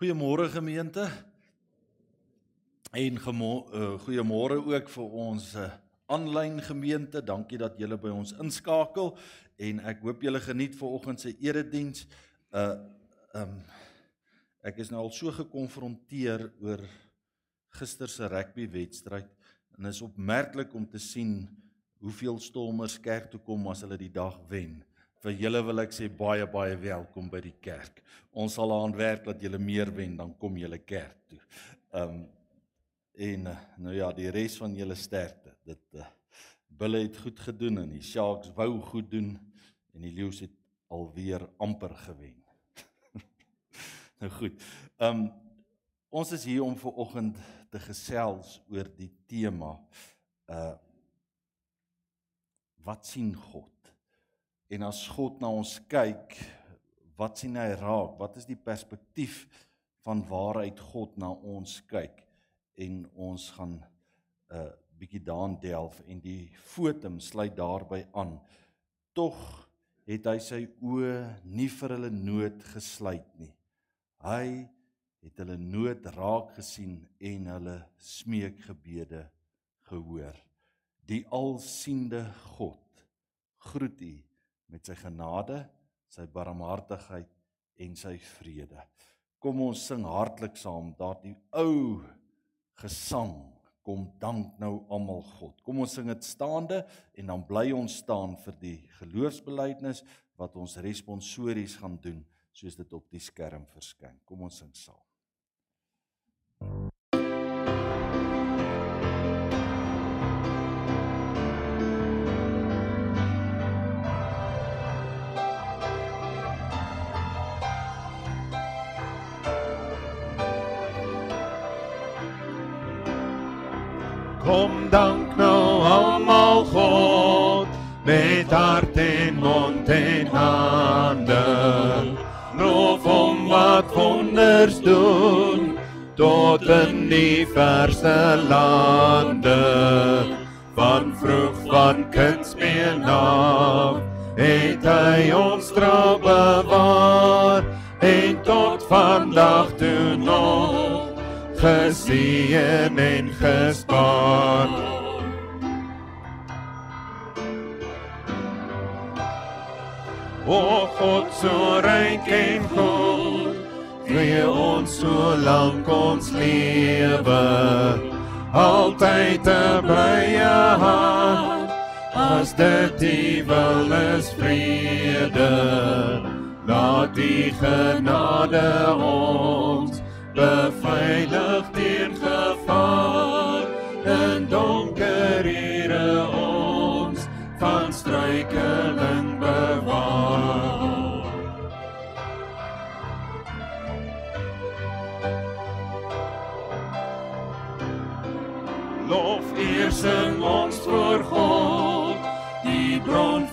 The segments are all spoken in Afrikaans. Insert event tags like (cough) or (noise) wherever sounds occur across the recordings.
Goeiemôre gemeente. En uh, goeiemôre ook vir ons aanlyn uh, gemeente. Dankie dat julle by ons inskakel en ek hoop julle geniet vanoggend se erediens. Uh um ek is nou al so gekonfronteer oor gister se rugby wedstryd en is opmerklik om te sien hoeveel stormers kerk toe kom as hulle die dag wen vir julle wil ek sê baie baie welkom by die kerk. Ons sal aan werk dat julle meer wen dan kom julle kerk toe. Um en nou ja, die res van julle sterkte. Dit uh, Bulle het goed gedoen en die Sharks wou goed doen en die Lions het alweer amper gewen. (laughs) nou goed. Um ons is hier om ver oggend te gesels oor die tema uh wat sien God? En as God na ons kyk, wat sien hy raak? Wat is die perspektief van waaruit God na ons kyk? En ons gaan 'n uh, bietjie daan delf en die fotum sluit daarby aan. Tog het hy sy oë nie vir hulle nood gesluit nie. Hy het hulle nood raak gesien en hulle smeekgebede gehoor. Die alsiende God groet u met sy genade, sy barmhartigheid en sy vrede. Kom ons sing hartlik saam daardie ou gesang. Kom dank nou almal God. Kom ons sing dit staande en dan bly ons staan vir die geloofsbelijdenis wat ons responsories gaan doen soos dit op die skerm verskyn. Kom ons sing saam. Kom dank nou almal God met hart en mond en hande. Loof hom wat wonders doen tot in die verste lande. Van vroeg van kindsbeen af het hy ons trouw bewaar en tot vandag toe nog geseën en gespaar. O God so ryk en goed, gee ons so lank ons lewe, altyd 'n blye hart, as dit die wil is vrede. Laat die genade ons beveilig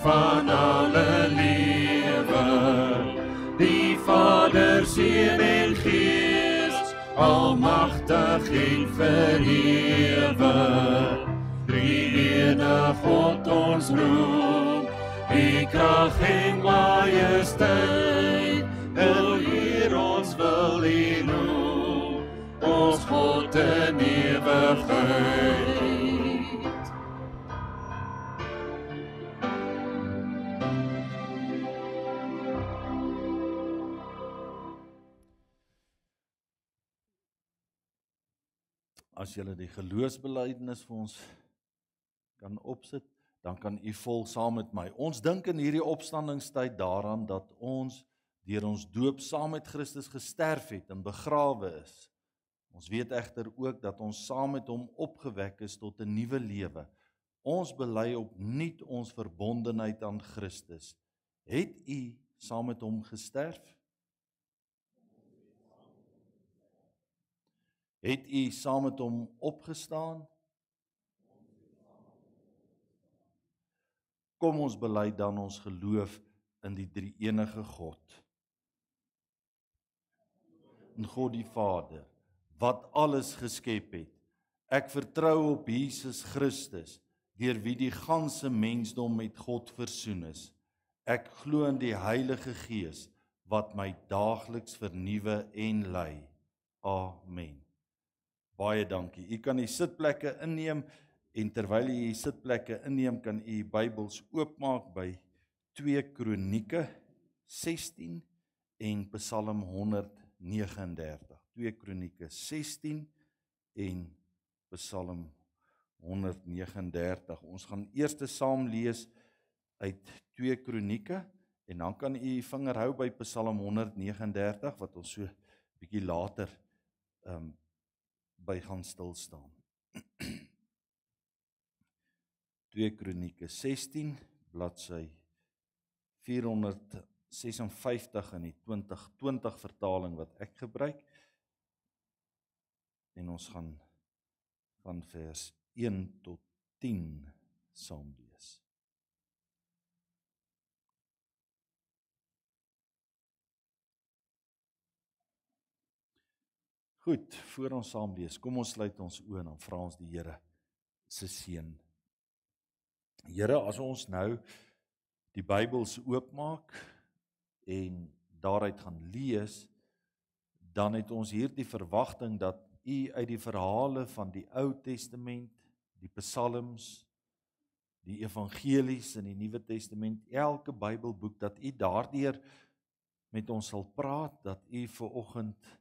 van alle lewe die Vader seën en Gees almagtig en verhewe. Drie ene God ons roem, die krag en majesteit, wil hier ons wil hier noem, ons God in eeuwigheid. As julle die geloofsbelijdenis vir ons kan opsit, dan kan u volg saam met my. Ons dink in hierdie opstandingstyd daaraan dat ons deur ons doop saam met Christus gesterf het en begrawe is. Ons weet egter ook dat ons saam met hom opgewek is tot 'n nuwe lewe. Ons bely opnuut ons verbondenheid aan Christus. Het u saam met hom gesterf? Het u saam met hom opgestaan? Kom ons bely dan ons geloof in die drie enige God. In God die Vader wat alles geskep het. Ek vertrou op Jesus Christus deur wie die ganse mensdom met God versoen is. Ek glo in die Heilige Gees wat my daagliks vernuwe en lei Amen. Baie dankie. U kan die sitplekke inneem en terwyl u die sitplekke inneem, kan u Bybels oopmaak by 2 Kronieke 16 en Psalm 139. 2 Kronieke 16 en Psalm 139. Ons gaan eers saam lees uit 2 Kronieke en dan kan u vinger hou by Psalm 139 wat ons so bietjie later ehm um, by gaan stil staan. (clears throat) 2 Kronieke 16 bladsy 456 in die 2020 vertaling wat ek gebruik. En ons gaan van vers 1 tot 10 saam lees. Goed, voor ons saam lees, kom ons sluit ons oë en dan vra ons die Here se seën. Here, as ons nou die Bybels oopmaak en daaruit gaan lees, dan het ons hierdie verwagting dat U uit die verhale van die Ou Testament, die Psalms, die evangelies in die Nuwe Testament, elke Bybelboek dat U daardeur met ons sal praat, dat U ver oggend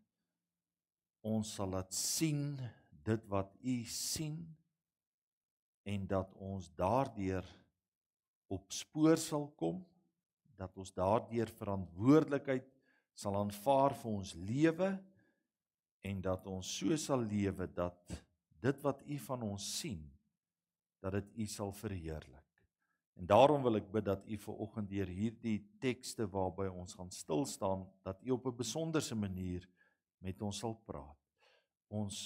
ons sal laat sien dit wat u sien en dat ons daardeur op spoor sal kom dat ons daardeur verantwoordelikheid sal aanvaar vir ons lewe en dat ons so sal lewe dat dit wat u van ons sien dat dit u sal verheerlik. En daarom wil ek bid dat u ver oggend deur hierdie tekste waarby ons gaan stil staan dat u op 'n besonderse manier met ons sal praat. Ons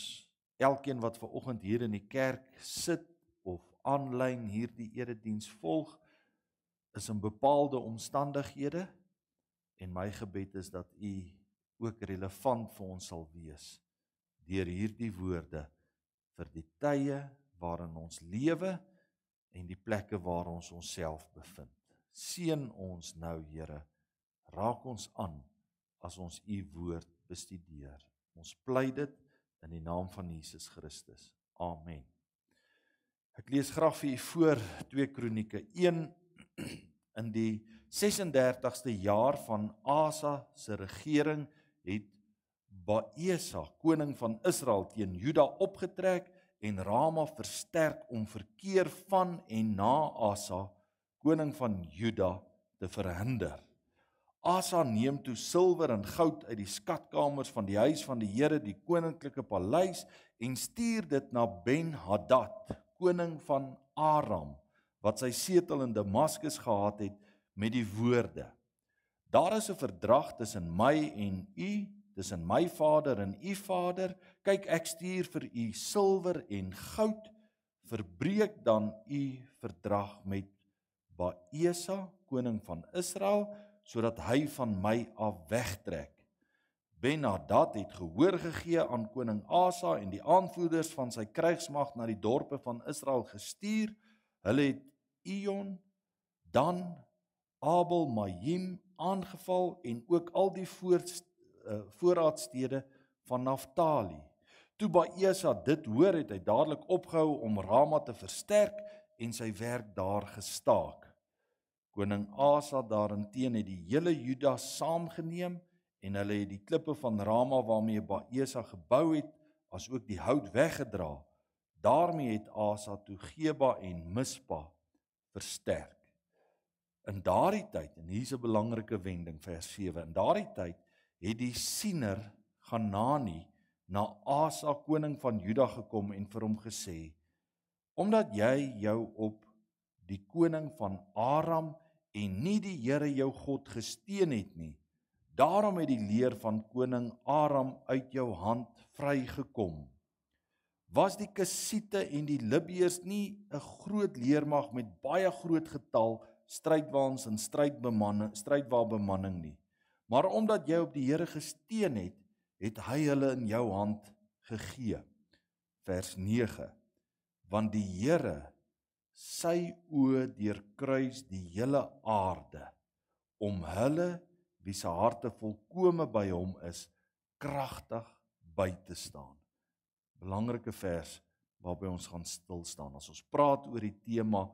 elkeen wat ver oggend hier in die kerk sit of aanlyn hierdie erediens volg is in bepaalde omstandighede en my gebed is dat u ook relevant vir ons sal wees deur hierdie woorde vir die tye waarin ons lewe en die plekke waar ons onsself bevind. Seën ons nou Here. Raak ons aan as ons u woord bestudeer. Ons pleit dit in die naam van Jesus Christus. Amen. Ek lees graag vir u voor 2 Kronieke 1 (clears throat) in die 36ste jaar van Asa se regering het Baesa koning van Israel teen Juda opgetrek en Rama versterk om verkeer van en na Asa koning van Juda te verhinder. Asa neem toe silwer en goud uit die skatkamers van die huis van die Here, die koninklike paleis en stuur dit na Ben-Hadad, koning van Aram, wat sy setel in Damaskus gehad het met die woorde: Daar is 'n verdrag tussen my en u, tussen my vader en u vader. Kyk, ek stuur vir u silwer en goud. Verbreek dan u verdrag met Baesa, koning van Israel sodat hy van my af wegtrek. Ben-Hadad het gehoor gegee aan koning Asa en die aanvoerders van sy krygsmag na die dorpe van Israel gestuur. Hulle het Ion, Dan, Abel, Mayim aangeval en ook al die voor, uh, voorraadstede van Naftali. Toe Baesa dit hoor, het hy dadelik opgehou om Rama te versterk en sy werk daar gestaak. Koning Asa daarenteen het die hele Juda saamgeneem en hulle het die klippe van Rama waarmee Baesa gebou het, asook die hout weggedra. daarmee het Asa toe Geba en Mispa versterk. In daardie tyd, en hier's 'n belangrike wending vers 7. In daardie tyd het die siener Hanani na Asa koning van Juda gekom en vir hom gesê: "Omdat jy jou op die koning van Aram en nie die Here jou God gesteun het nie. Daarom het die leer van koning Aram uit jou hand vrygekom. Was die Kassiete en die Libiërs nie 'n groot leermag met baie groot getal strydwaans en strydbemanning strydwa bemanning nie. Maar omdat jy op die Here gesteun het, het hy hulle in jou hand gegee. Vers 9. Want die Here sy oë deurkruis die hele aarde om hulle wie se harte volkome by hom is kragtig buite staan. Belangrike vers waarby ons gaan stil staan. As ons praat oor die tema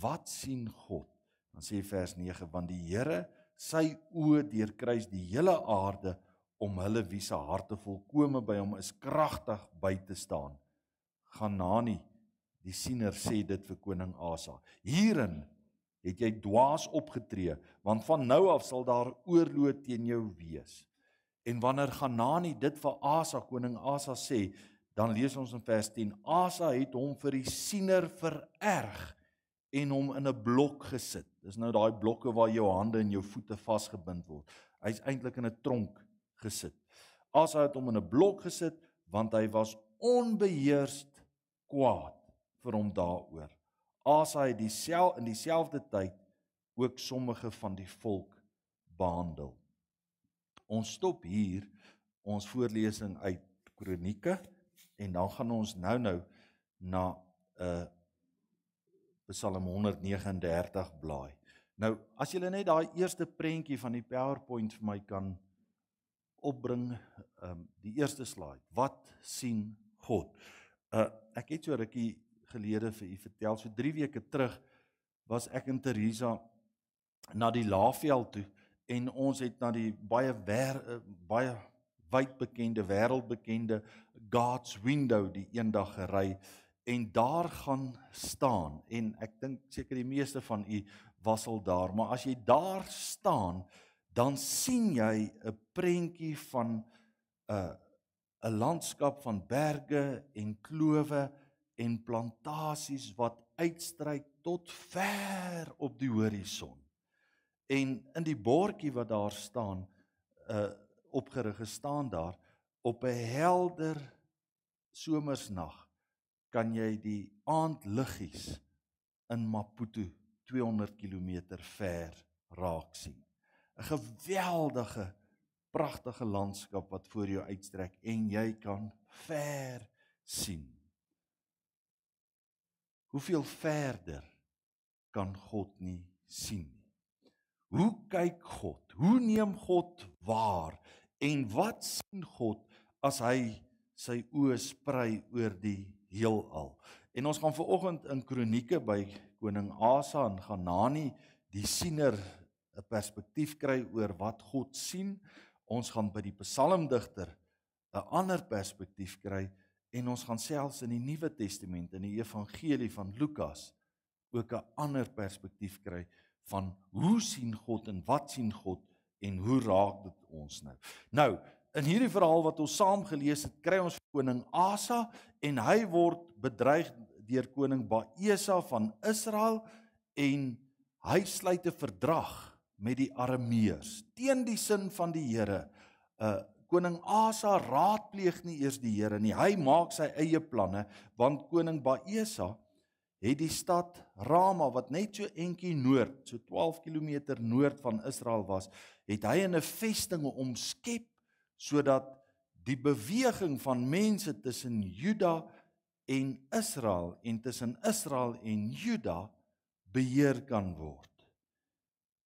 wat sien God, dan sê vers 9 want die Here sy oë deurkruis die hele aarde om hulle wie se harte volkome by hom is kragtig by te staan. Ganani die siener sê dit vir koning Asa. Hierin het jy dwaas opgetree want van nou af sal daar oorlog teen jou wees. En wanneer Ganani dit vir Asa koning Asa sê, dan lees ons in vers 10: Asa het hom vir die siener vererg en hom in 'n blok gesit. Dis nou daai blokke waar jou hande en jou voete vasgebind word. Hy's eintlik in 'n tronk gesit. Asa het hom in 'n blok gesit want hy was onbeheerst kwaad vir hom daaroor. Asa het dieselfde in dieselfde tyd ook sommige van die volk behandel. Ons stop hier ons voorlesing uit Kronieke en dan gaan ons nou-nou na 'n uh, eh, Psalm 139 blaai. Nou, as jy net daai eerste prentjie van die PowerPoint vir my kan opbring, ehm um, die eerste slide. Wat sien God? Uh ek het so rukkie gelede vir u vertel, so 3 weke terug was ek in Teresa na die Laagveld toe en ons het na die baie wer, uh, baie wyd bekende wêreldbekende God's Window die eendag gery en daar gaan staan en ek dink seker die meeste van u was al daar maar as jy daar staan dan sien jy 'n prentjie van 'n uh, 'n landskap van berge en klowe en plantasies wat uitstryk tot ver op die horison. En in die bordjie wat daar staan, uh opgerig gestaan daar op 'n helder somersnag kan jy die aandliggies in Maputo 200 km ver raak sien. 'n Geweldige pragtige landskap wat voor jou uitstrek en jy kan ver sien. Hoeveel verder kan God nie sien nie? Hoe kyk God? Hoe neem God waar? En wat sien God as hy sy oë sprei oor die heelal. En ons gaan veraloggend in Kronieke by koning Asa en Ganani die siener 'n perspektief kry oor wat God sien. Ons gaan by die psalmdigter 'n ander perspektief kry en ons gaan selfs in die Nuwe Testament in die evangelie van Lukas ook 'n ander perspektief kry van hoe sien God en wat sien God en hoe raak dit ons nou. Nou, in hierdie verhaal wat ons saam gelees het, kry ons koning Asa en hy word bedreig deur koning Baesa van Israel en hy sluit 'n verdrag met die Arameërs teen die sin van die Here. Uh koning Asa raadpleeg nie eers die Here nie. Hy maak sy eie planne want koning Baesa het die stad Rama wat net so entjie noord, so 12 km noord van Israel was, het hy in 'n vesting omskep sodat die beweging van mense tussen Juda en Israel en tussen Israel en Juda beheer kan word.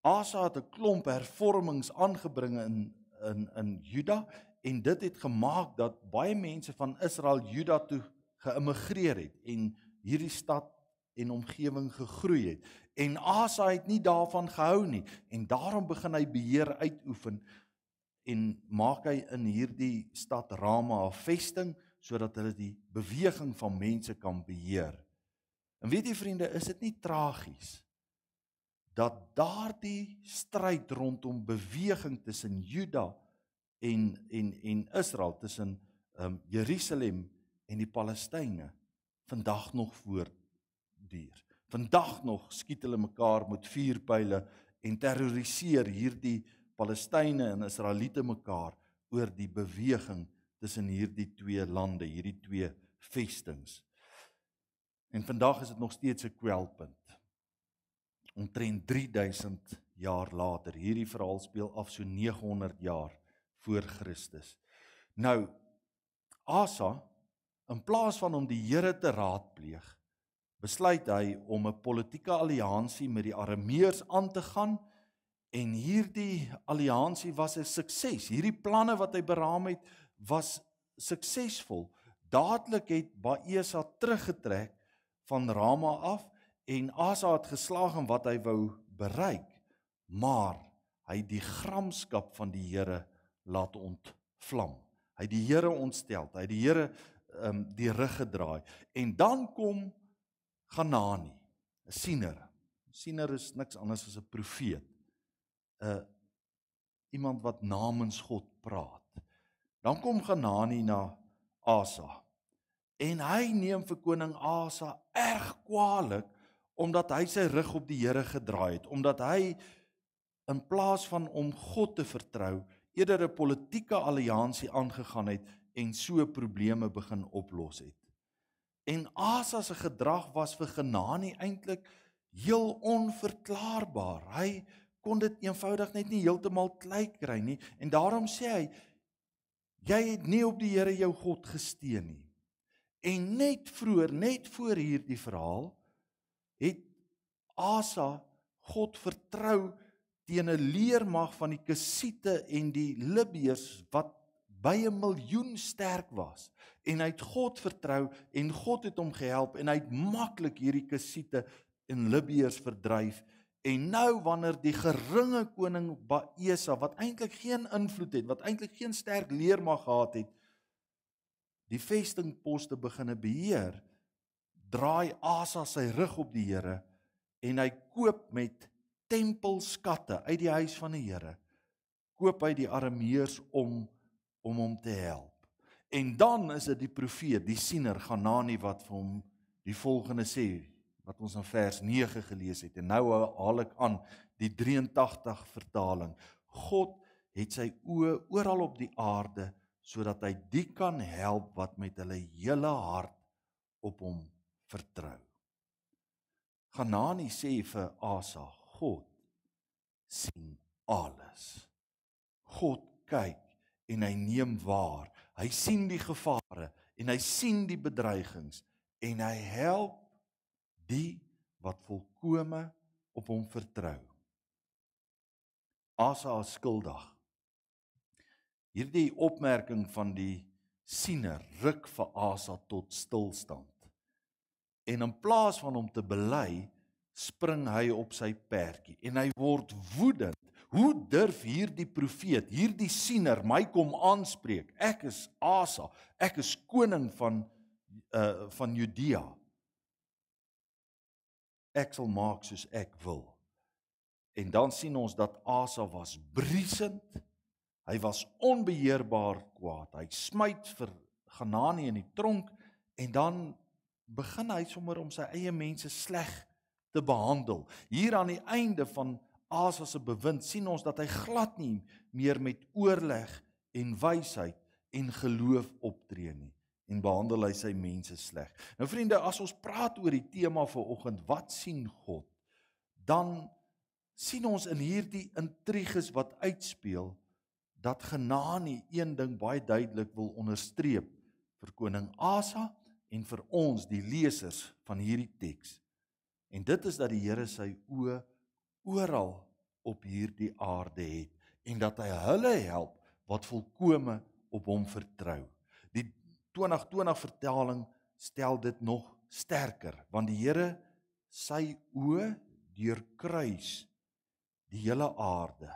Asa het 'n klomp hervormings aangebring in in in Juda en dit het gemaak dat baie mense van Israel Juda toe geïmmigreer het en hierdie stad en omgewing gegroei het. En Asa het nie daarvan gehou nie en daarom begin hy beheer uitoefen en maak hy in hierdie stad Rama 'n vesting sodat hulle die beweging van mense kan beheer. En weet jy vriende, is dit nie tragies dat daardie stryd rondom beweging tussen Juda en en en Israel tussen ehm um, Jerusalem en die Palestynë vandag nog voortduur. Vandag nog skiet hulle mekaar met vuurpyle en terroriseer hierdie Palestynë en Israeliete mekaar oor die beweging tussen hierdie twee lande, hierdie twee vestings. En vandag is dit nog steeds 'n kwelpunt. Omtrent 3000 jaar later, hierdie verhaal speel af so 900 jaar voor Christus. Nou Asa in plaas van om die Here te raadpleeg, besluit hy om 'n politieke alliansie met die Arameërs aan te gaan En hierdie alliansie was 'n sukses. Hierdie planne wat hy beraam het was suksesvol. Dadelik het Baesa teruggetrek van Rama af en Asa het geslaag in wat hy wou bereik, maar hy het die gramskap van die Here laat ontvlam. Hy het die Here ontstel. Hy het die Here um, die rug gedraai. En dan kom Ganani, 'n siener. 'n Siener is niks anders as 'n profeet. 'n iemand wat namens God praat. Dan kom Ganani na Asa. En hy neem vir koning Asa erg kwaadlik omdat hy sy rug op die Here gedraai het, omdat hy in plaas van om God te vertrou, eerder 'n politieke alliansie aangegaan het en so probleme begin oplos het. En Asa se gedrag was vir Ganani eintlik heel onverklaarbaar. Hy kon dit eenvoudig net nie heeltemal klei kry nie en daarom sê hy jy het nie op die Here jou God gesteun nie. En net vroeër, net voor hierdie verhaal het Asa God vertrou teen 'n leermag van die Kusiete en die Libiërs wat by 'n miljoen sterk was. En hy het God vertrou en God het hom gehelp en hy het maklik hierdie Kusiete en Libiërs verdryf. En nou wanneer die geringe koning Baesa wat eintlik geen invloed het wat eintlik geen sterk leermag gehad het die vestingposte beginne beheer draai Asa sy rug op die Here en hy koop met tempelskatte uit die huis van die Here koop hy die arameërs om om hom te help. En dan is dit die profeet, die siener Ganani wat vir hom die volgende sê wat ons in vers 9 gelees het. En nou haal ek aan die 83 vertaling. God het sy oë oral op die aarde sodat hy die kan help wat met hulle hele hart op hom vertrou. Ganani sê vir Asa, God sien alles. God kyk en hy neem waar. Hy sien die gevare en hy sien die bedreigings en hy help die wat volkome op hom vertrou. Asa is skuldig. Hierdie opmerking van die siener ruk vir Asa tot stilstand. En in plaas van hom te bely, spring hy op sy perdjie en hy word woedend. Hoe durf hierdie profeet, hierdie siener my kom aanspreek? Ek is Asa, ek is koning van uh van Judea. Ek sal maak soos ek wil. En dan sien ons dat Asa was briesend. Hy was onbeheerbaar kwaad. Hy smyt vir Ganani in die tronk en dan begin hy sommer om sy eie mense sleg te behandel. Hier aan die einde van Asa se bewind sien ons dat hy glad nie meer met oorleg en wysheid en geloof optree nie en behandel hy sy mense sleg. Nou vriende, as ons praat oor die tema vir oggend, wat sien God? Dan sien ons in hierdie intriges wat uitspeel dat Genani een ding baie duidelik wil onderstreep vir koning Asa en vir ons die lesers van hierdie teks. En dit is dat die Here sy oë oral op hierdie aarde het en dat hy hulle help wat volkome op hom vertrou. Die 2020 vertaling stel dit nog sterker want die Here sy oë deurkruis die hele aarde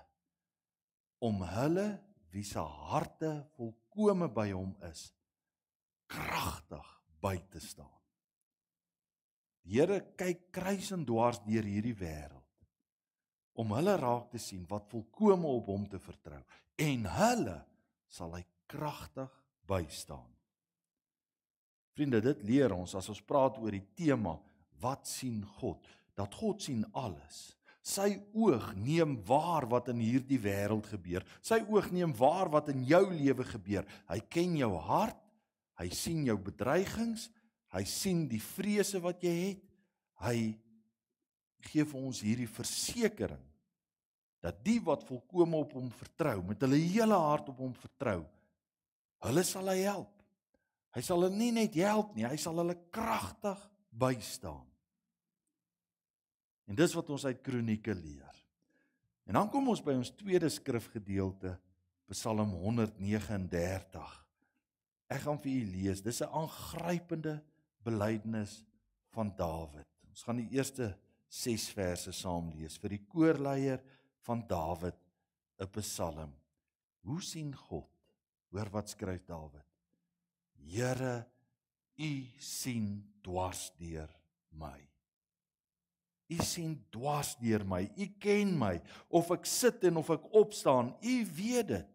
om hulle wie se harte volkome by hom is kragtig by te staan. Die Here kyk kruis en dwars deur hierdie wêreld om hulle raak te sien wat volkome op hom te vertrou en hulle sal hy kragtig bystaan. Vriende, dit leer ons as ons praat oor die tema wat sien God? Dat God sien alles. Sy oog neem waar wat in hierdie wêreld gebeur. Sy oog neem waar wat in jou lewe gebeur. Hy ken jou hart. Hy sien jou bedreigings. Hy sien die vrese wat jy het. Hy gee vir ons hierdie versekering dat die wat volkome op hom vertrou, met hulle hele hart op hom vertrou, hulle sal hy help. Hy sal hulle nie net help nie, hy sal hulle kragtig bystaan. En dis wat ons uit Kronieke leer. En dan kom ons by ons tweede skrifgedeelte, Psalm 139. Ek gaan vir u lees. Dis 'n aangrypende belydenis van Dawid. Ons gaan die eerste 6 verse saam lees vir die koorleier van Dawid 'n Psalm. Hoe sien God? Hoor wat skryf Dawid. Here, u sien dwars deur my. U sien dwars deur my. U ken my of ek sit en of ek opstaan. U weet dit.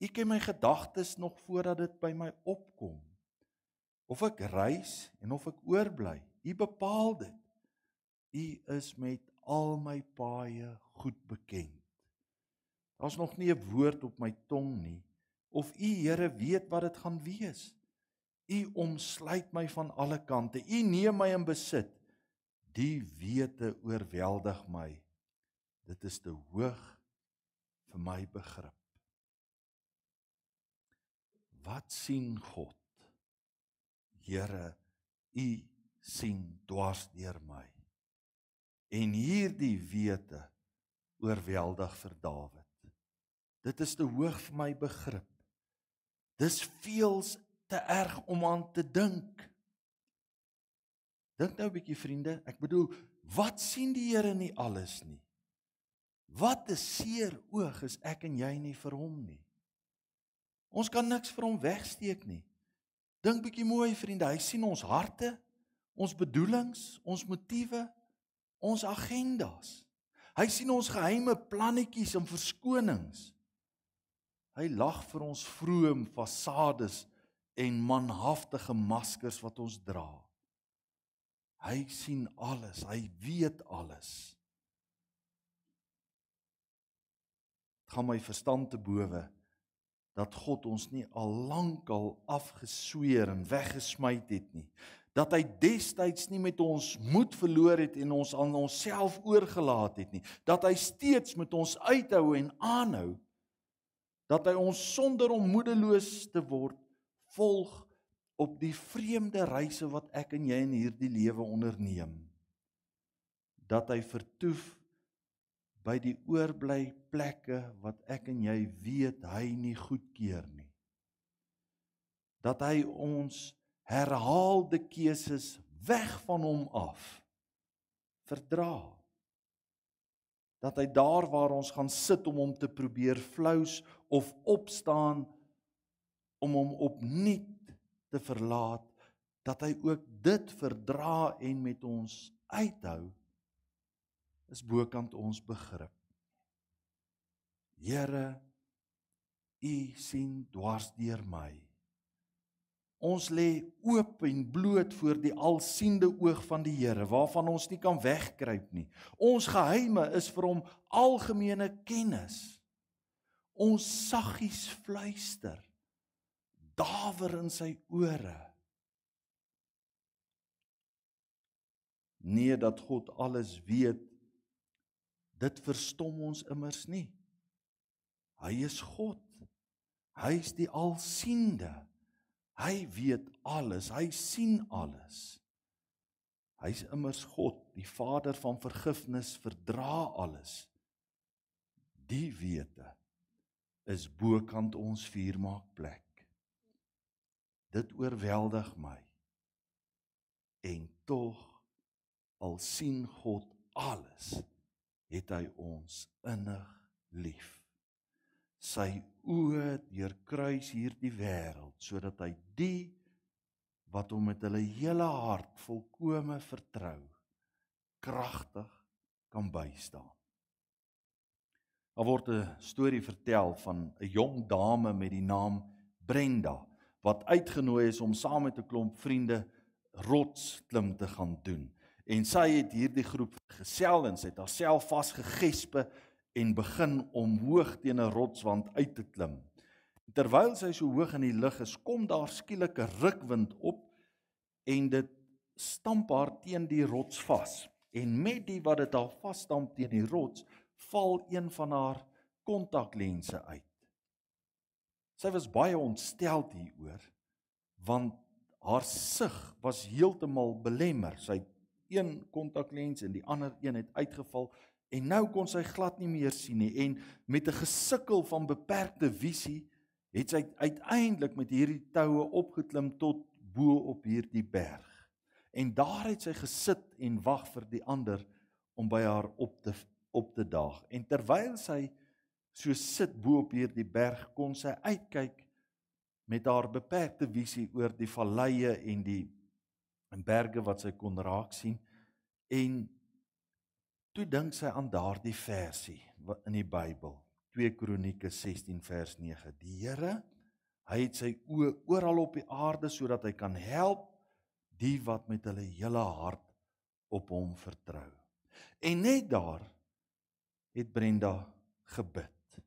U ken my gedagtes nog voordat dit by my opkom. Of ek reis en of ek oorbly. U bepaal dit. U is met al my paaie goed bekend. Daar's nog nie 'n woord op my tong nie of u Here weet wat dit gaan wees. U omsluit my van alle kante. U neem my in besit. Die wete oorweldig my. Dit is te hoog vir my begrip. Wat sien God? Here, u sien dwars deur my. En hierdie wete oorweldig vir Dawid. Dit is te hoog vir my begrip. Dis veels te erg om aan te dink. Dink nou 'n bietjie vriende, ek bedoel, wat sien die Here nie alles nie? Wat 'n seer oog is ek en jy nie vir hom nie. Ons kan niks vir hom wegsteek nie. Dink bietjie mooi vriende, hy sien ons harte, ons bedoelings, ons motiewe, ons agendas. Hy sien ons geheime plannetjies en verskonings. Hy lag vir ons vroom fasades en manhaftige maskers wat ons dra. Hy sien alles, hy weet alles. Dit gaan my verstand te bowe dat God ons nie al lankal afgesweer en weggesmyt het nie. Dat hy destyds nie met ons moed verloor het en ons aan onsself oorgelaat het nie. Dat hy steeds met ons uithou en aanhou. Dat hy ons sonder om moedeloos te word volg op die vreemde reise wat ek en jy in hierdie lewe onderneem. Dat hy vertoef by die oorbly plekke wat ek en jy weet hy nie goedkeur nie. Dat hy ons herhaalde keuses weg van hom af verdra. Dat hy daar waar ons gaan sit om hom te probeer flous of opstaan om hom opnuut te verlaat dat hy ook dit verdra en met ons uithou is bokant ons begrip. Here, U sien dwars deur my. Ons lê oop en bloot voor die alsiende oog van die Here waarvan ons nie kan wegkruip nie. Ons geheime is vir hom algemene kennis. Ons saggies fluister dawer in sy ore. Nee dat God alles weet. Dit verstom ons immers nie. Hy is God. Hy is die alsiende. Hy weet alles. Hy sien alles. Hy's immers God, die Vader van vergifnis, verdra alles. Die wete is bokant ons vuurmaakplek. Dit oorweldig my. En tog al sien God alles, het hy ons innig lief. Sy oë deurkruis hierdie wêreld sodat hy die wat hom met hulle hele hart volkome vertrou kragtig kan bystaan. Daar word 'n storie vertel van 'n jong dame met die naam Brenda wat uitgenooi is om saam met 'n klomp vriende rotsklim te gaan doen. En sy het hierdie groep gesel en sy het haarself vasgegespe en begin om hoog teen 'n rotswand uit te klim. Terwyl sy so hoog in die lug is, kom daar skielik 'n rukwind op en dit stamp haar teen die rots vas. En met die wat dit haar vasstamp teen die rots, val een van haar kontaklense uit. Sy was baie ontstel hieroor want haar sig was heeltemal belemmer. Sy het een kontaklens en die ander een het uitgeval en nou kon sy glad nie meer sien nie en met 'n gesukkel van beperkte visie het sy uiteindelik met hierdie toue opgeklim tot bo op hierdie berg. En daar het sy gesit en wag vir die ander om by haar op te op te daag. En terwyl sy so sit bo op hierdie berg, kon sy uitkyk met haar beperkte visie oor die valleie en die en berge wat sy kon raak sien. En toe dink sy aan daardie versie in die Bybel 2 Kronieke 16 vers 9 die Here hy het sy oë oral op die aarde sodat hy kan help die wat met hulle hele hart op hom vertrou. En net daar het Brenda gebid.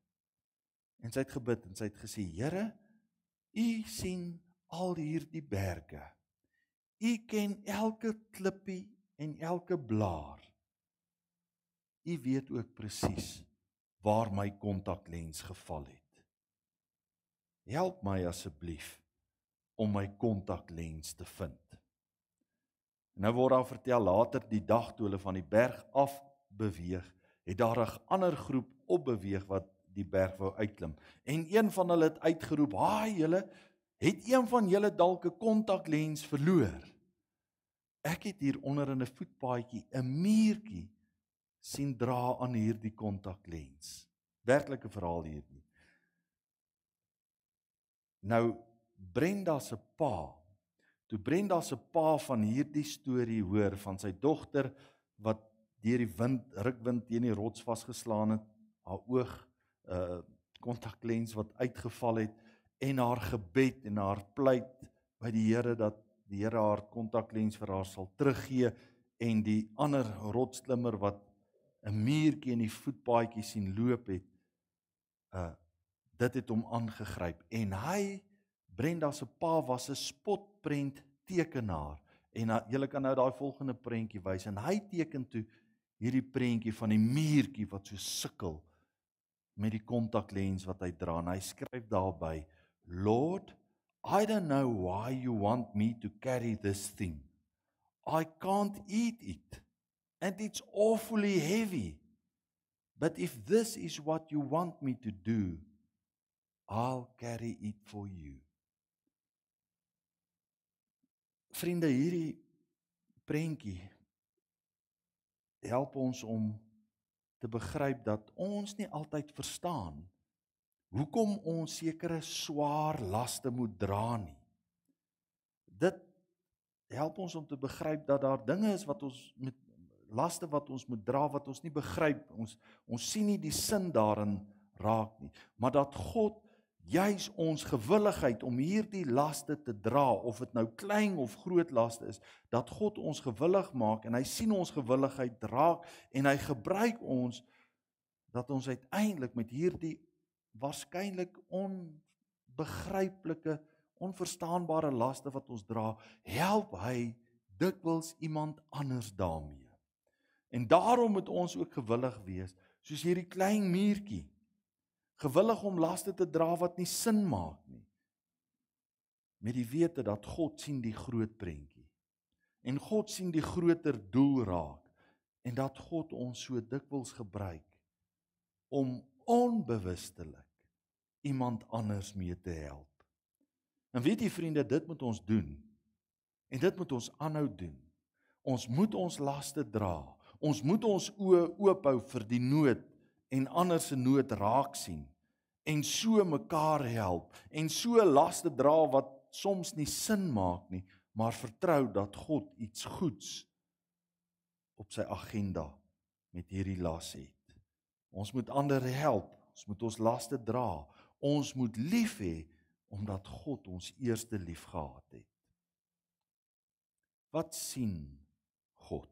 En sy het gebid en sy het gesê Here u sien al hierdie berge u ken elke klippie en elke blaar U weet ook presies waar my kontaklens geval het. Help my asseblief om my kontaklens te vind. Nou word daar vertel later die dag toe hulle van die berg af beweeg, het daar 'n ander groep opbeweeg wat die berg wou uitklim. En een van hulle het uitgeroep: "Haai julle, het een van julle dalk 'n kontaklens verloor?" Ek het hier onder in 'n voetpaadjie 'n muurtjie sien dra aan hierdie kontaklens. Werklike verhaal hierdie. Nou Brenda se pa. Toe Brenda se pa van hierdie storie hoor van sy dogter wat deur die wind rukwind teen die rots vasgeslaan het, haar oog 'n uh, kontaklens wat uitgeval het en haar gebed en haar pleit by die Here dat die Here haar kontaklens vir haar sal teruggee en die ander rotsklimmer wat 'n muurtjie in die voetpaadjie sien loop het uh dit het hom aangegryp en hy Brenda se pa was 'n spotprent tekenaar en uh, jy kan nou daai volgende prentjie wys en hy teken toe hierdie prentjie van die muurtjie wat so sukkel met die kontaklens wat hy dra en hy skryf daarby Lord I don't know why you want me to carry this thing I can't eat it and it's awfully heavy. But if this is what you want me to do, I'll carry it for you. Vriende, hierdie prentjie help ons om te begryp dat ons nie altyd verstaan hoekom ons sekere swaar laste moet dra nie. Dit help ons om te begryp dat daar dinge is wat ons met laste wat ons moet dra wat ons nie begryp ons ons sien nie die sin daarin raak nie maar dat God juis ons gewilligheid om hierdie laste te dra of dit nou klein of groot laste is dat God ons gewillig maak en hy sien ons gewilligheid raak en hy gebruik ons dat ons uiteindelik met hierdie waarskynlik onbegryplike onverstaanbare laste wat ons dra help hy dikwels iemand anders daarmee En daarom moet ons ook gewillig wees, soos hierdie klein muurtjie. Gewillig om laste te dra wat nie sin maak nie. Met die wete dat God sien die groot prentjie. En God sien die groter doel raak en dat God ons so dikwels gebruik om onbewustelik iemand anders mee te help. En weet jy vriende, dit moet ons doen. En dit moet ons aanhou doen. Ons moet ons laste dra. Ons moet ons oë oop hou vir die nood en ander se nood raak sien en so mekaar help en so laste dra wat soms nie sin maak nie, maar vertrou dat God iets goeds op sy agenda met hierdie las het. Ons moet ander help, ons moet ons laste dra. Ons moet lief hê omdat God ons eerste lief gehad het. Wat sien God?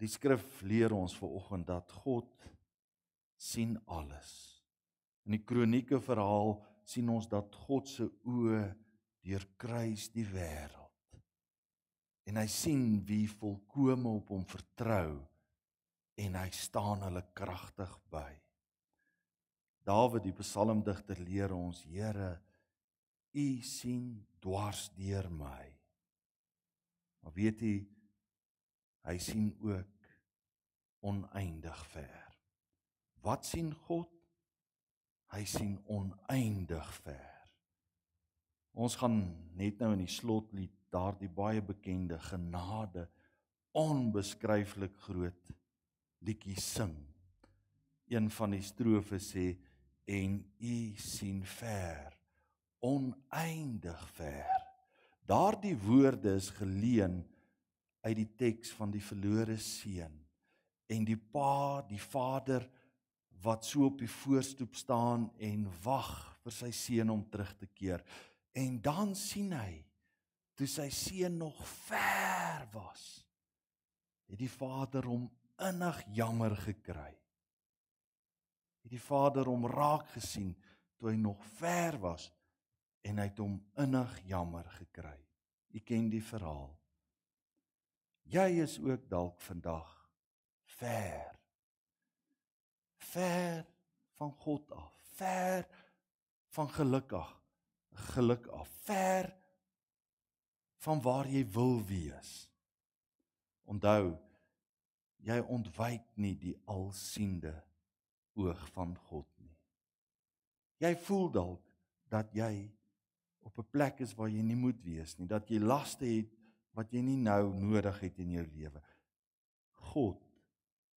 Die skrif leer ons vanoggend dat God sien alles. In die kronieke verhaal sien ons dat God se oë deurkruis die wêreld. En hy sien wie volkome op hom vertrou en hy staan hulle kragtig by. Dawid die psalmdigter leer ons Here u sien dwars deur my. Maar weet jy hy sien ook oneindig ver. Wat sien God? Hy sien oneindig ver. Ons gaan net nou in die slotlied daardie baie bekende genade onbeskryflik groot liedjie sing. Een van die strofe sê en u sien ver oneindig ver. Daardie woorde is geleen uit die teks van die verlore seun en die pa, die vader wat so op die voorstoep staan en wag vir sy seun om terug te keer. En dan sien hy toe sy seun nog ver was, het die vader hom innig jammer gekry. Het die vader hom raak gesien toe hy nog ver was en hy het hom innig jammer gekry. U ken die verhaal. Jy is ook dalk vandag ver. Ver van God af, ver van geluk af, geluk af, ver van waar jy wil wees. Onthou, jy ontwyk nie die alsiende oog van God nie. Jy voel dalk dat jy op 'n plek is waar jy nie moet wees nie, dat jy laste het wat jy nie nou nodig het in jou lewe. God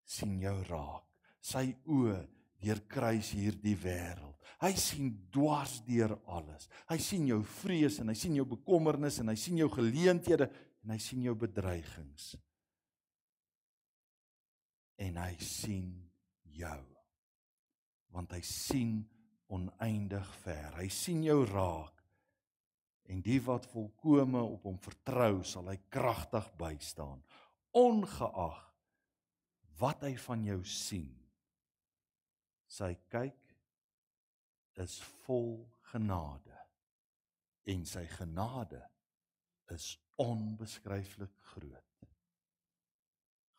sien jou raak. Sy oë deurkruis hierdie wêreld. Hy sien dwars deur alles. Hy sien jou vrees en hy sien jou bekommernis en hy sien jou geleenthede en hy sien jou bedreigings. En hy sien jou. Want hy sien oneindig ver. Hy sien jou raak en die wat volkome op hom vertrou sal hy kragtig bystaan ongeag wat hy van jou sien sy kyk is vol genade en sy genade is onbeskryflik groot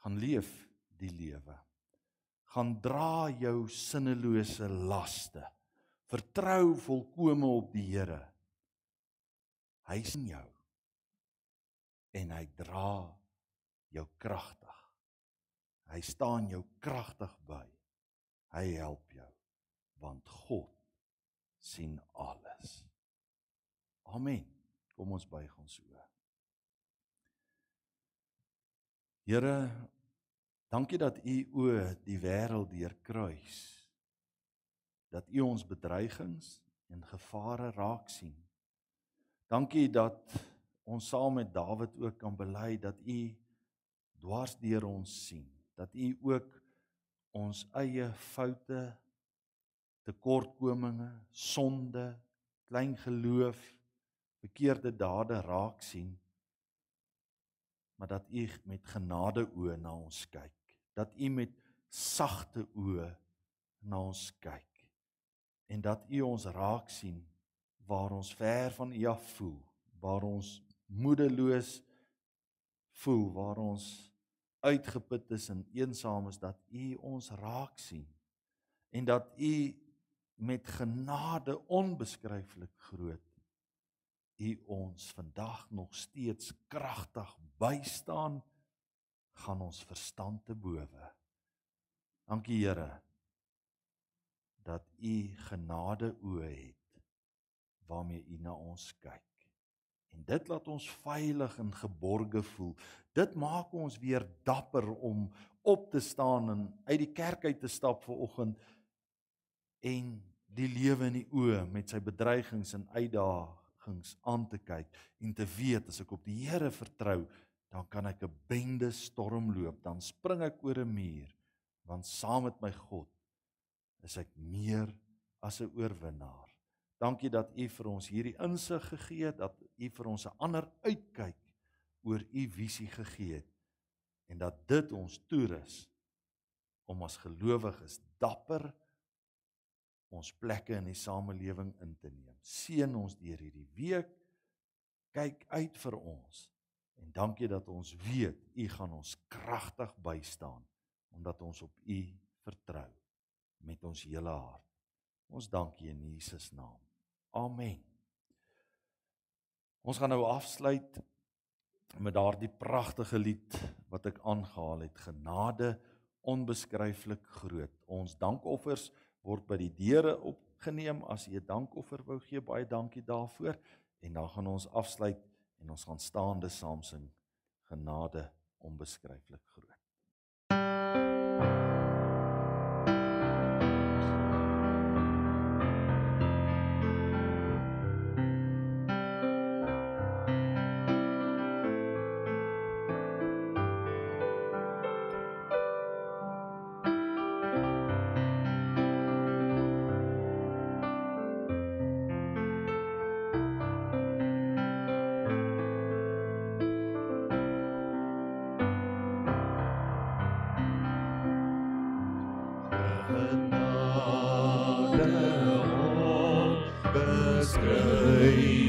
gaan leef die lewe gaan dra jou sinnelose laste vertrou volkome op die Here Hy sien jou. En hy dra jou kragtig. Hy staan jou kragtig by. Hy help jou want God sien alles. Amen. Kom ons buig ons oë. Here, dankie dat U o die wêreld deurkruis. Dat U ons bedreigings en gevare raak sien Dankie dat ons saam met Dawid ook kan bely dat U dwars deur ons sien, dat U ook ons eie foute, tekortkominge, sonde, klein geloof, verkeerde dade raak sien, maar dat U met genade oë na ons kyk, dat U met sagte oë na ons kyk en dat U ons raak sien waar ons ver van U af voel, waar ons moedeloos voel, waar ons uitgeput is en eensaam is dat U ons raak sien en dat U met genade onbeskryflik groot U ons vandag nog steeds kragtig bystaan gaan ons verstand te bowe. Dankie Here dat U genade oë het waarmee U na ons kyk. En dit laat ons veilig en geborge voel. Dit maak ons weer dapper om op te staan en uit die kerk uit te stap ver oggend en die lewe in die oë met sy bedreigings en uitdagings aan te kyk en te weet as ek op die Here vertrou, dan kan ek 'n bende storm loop, dan spring ek oor 'n muur, want saam met my God is ek meer as 'n oorwinnaar. Dankie dat U vir ons hierdie insig gegee het, dat U vir ons 'n ander uitkyk oor U visie gegee het en dat dit ons toerus om as gelowiges dapper ons plekke in die samelewing in te neem. Seën ons deur hierdie week. Kyk uit vir ons. En dankie dat ons weet U gaan ons kragtig bystaan omdat ons op U vertrou met ons hele hart. Ons dankie in Jesus naam. Amen. Ons gaan nou afsluit met daardie pragtige lied wat ek aangehaal het, Genade onbeskryflik groot. Ons dankoffers word by die deure op geneem as jy 'n dankoffer wou gee. Baie dankie daarvoor. En dan gaan ons afsluit en ons gaan staande saam sing genade onbeskryflik groot. sky.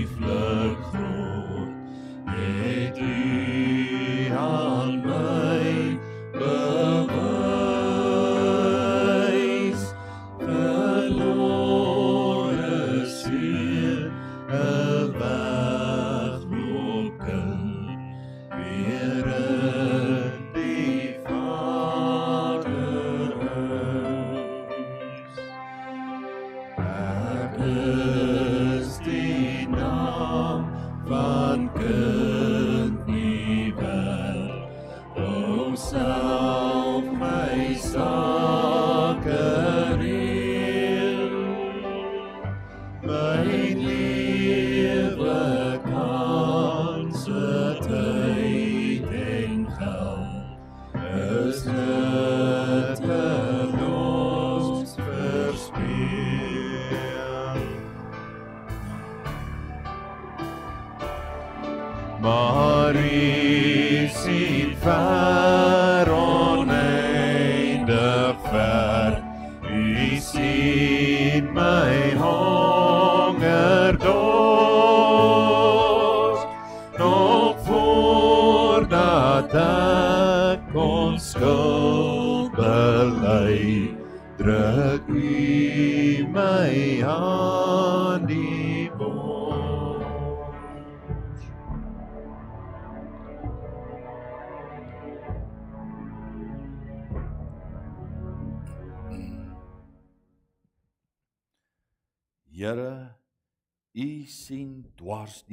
Maar u sien ver oneindig ver U sien my honger dors Nog voordat ek kon skuld bely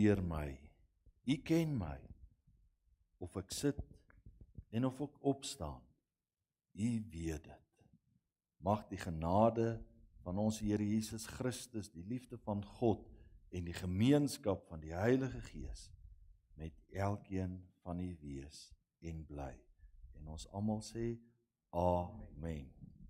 deur my. U ken my. Of ek sit en of ek opstaan. U weet dit. Mag die genade van ons Here Jesus Christus, die liefde van God en die gemeenskap van die Heilige Gees met elkeen van u wees en bly. En ons almal sê amen.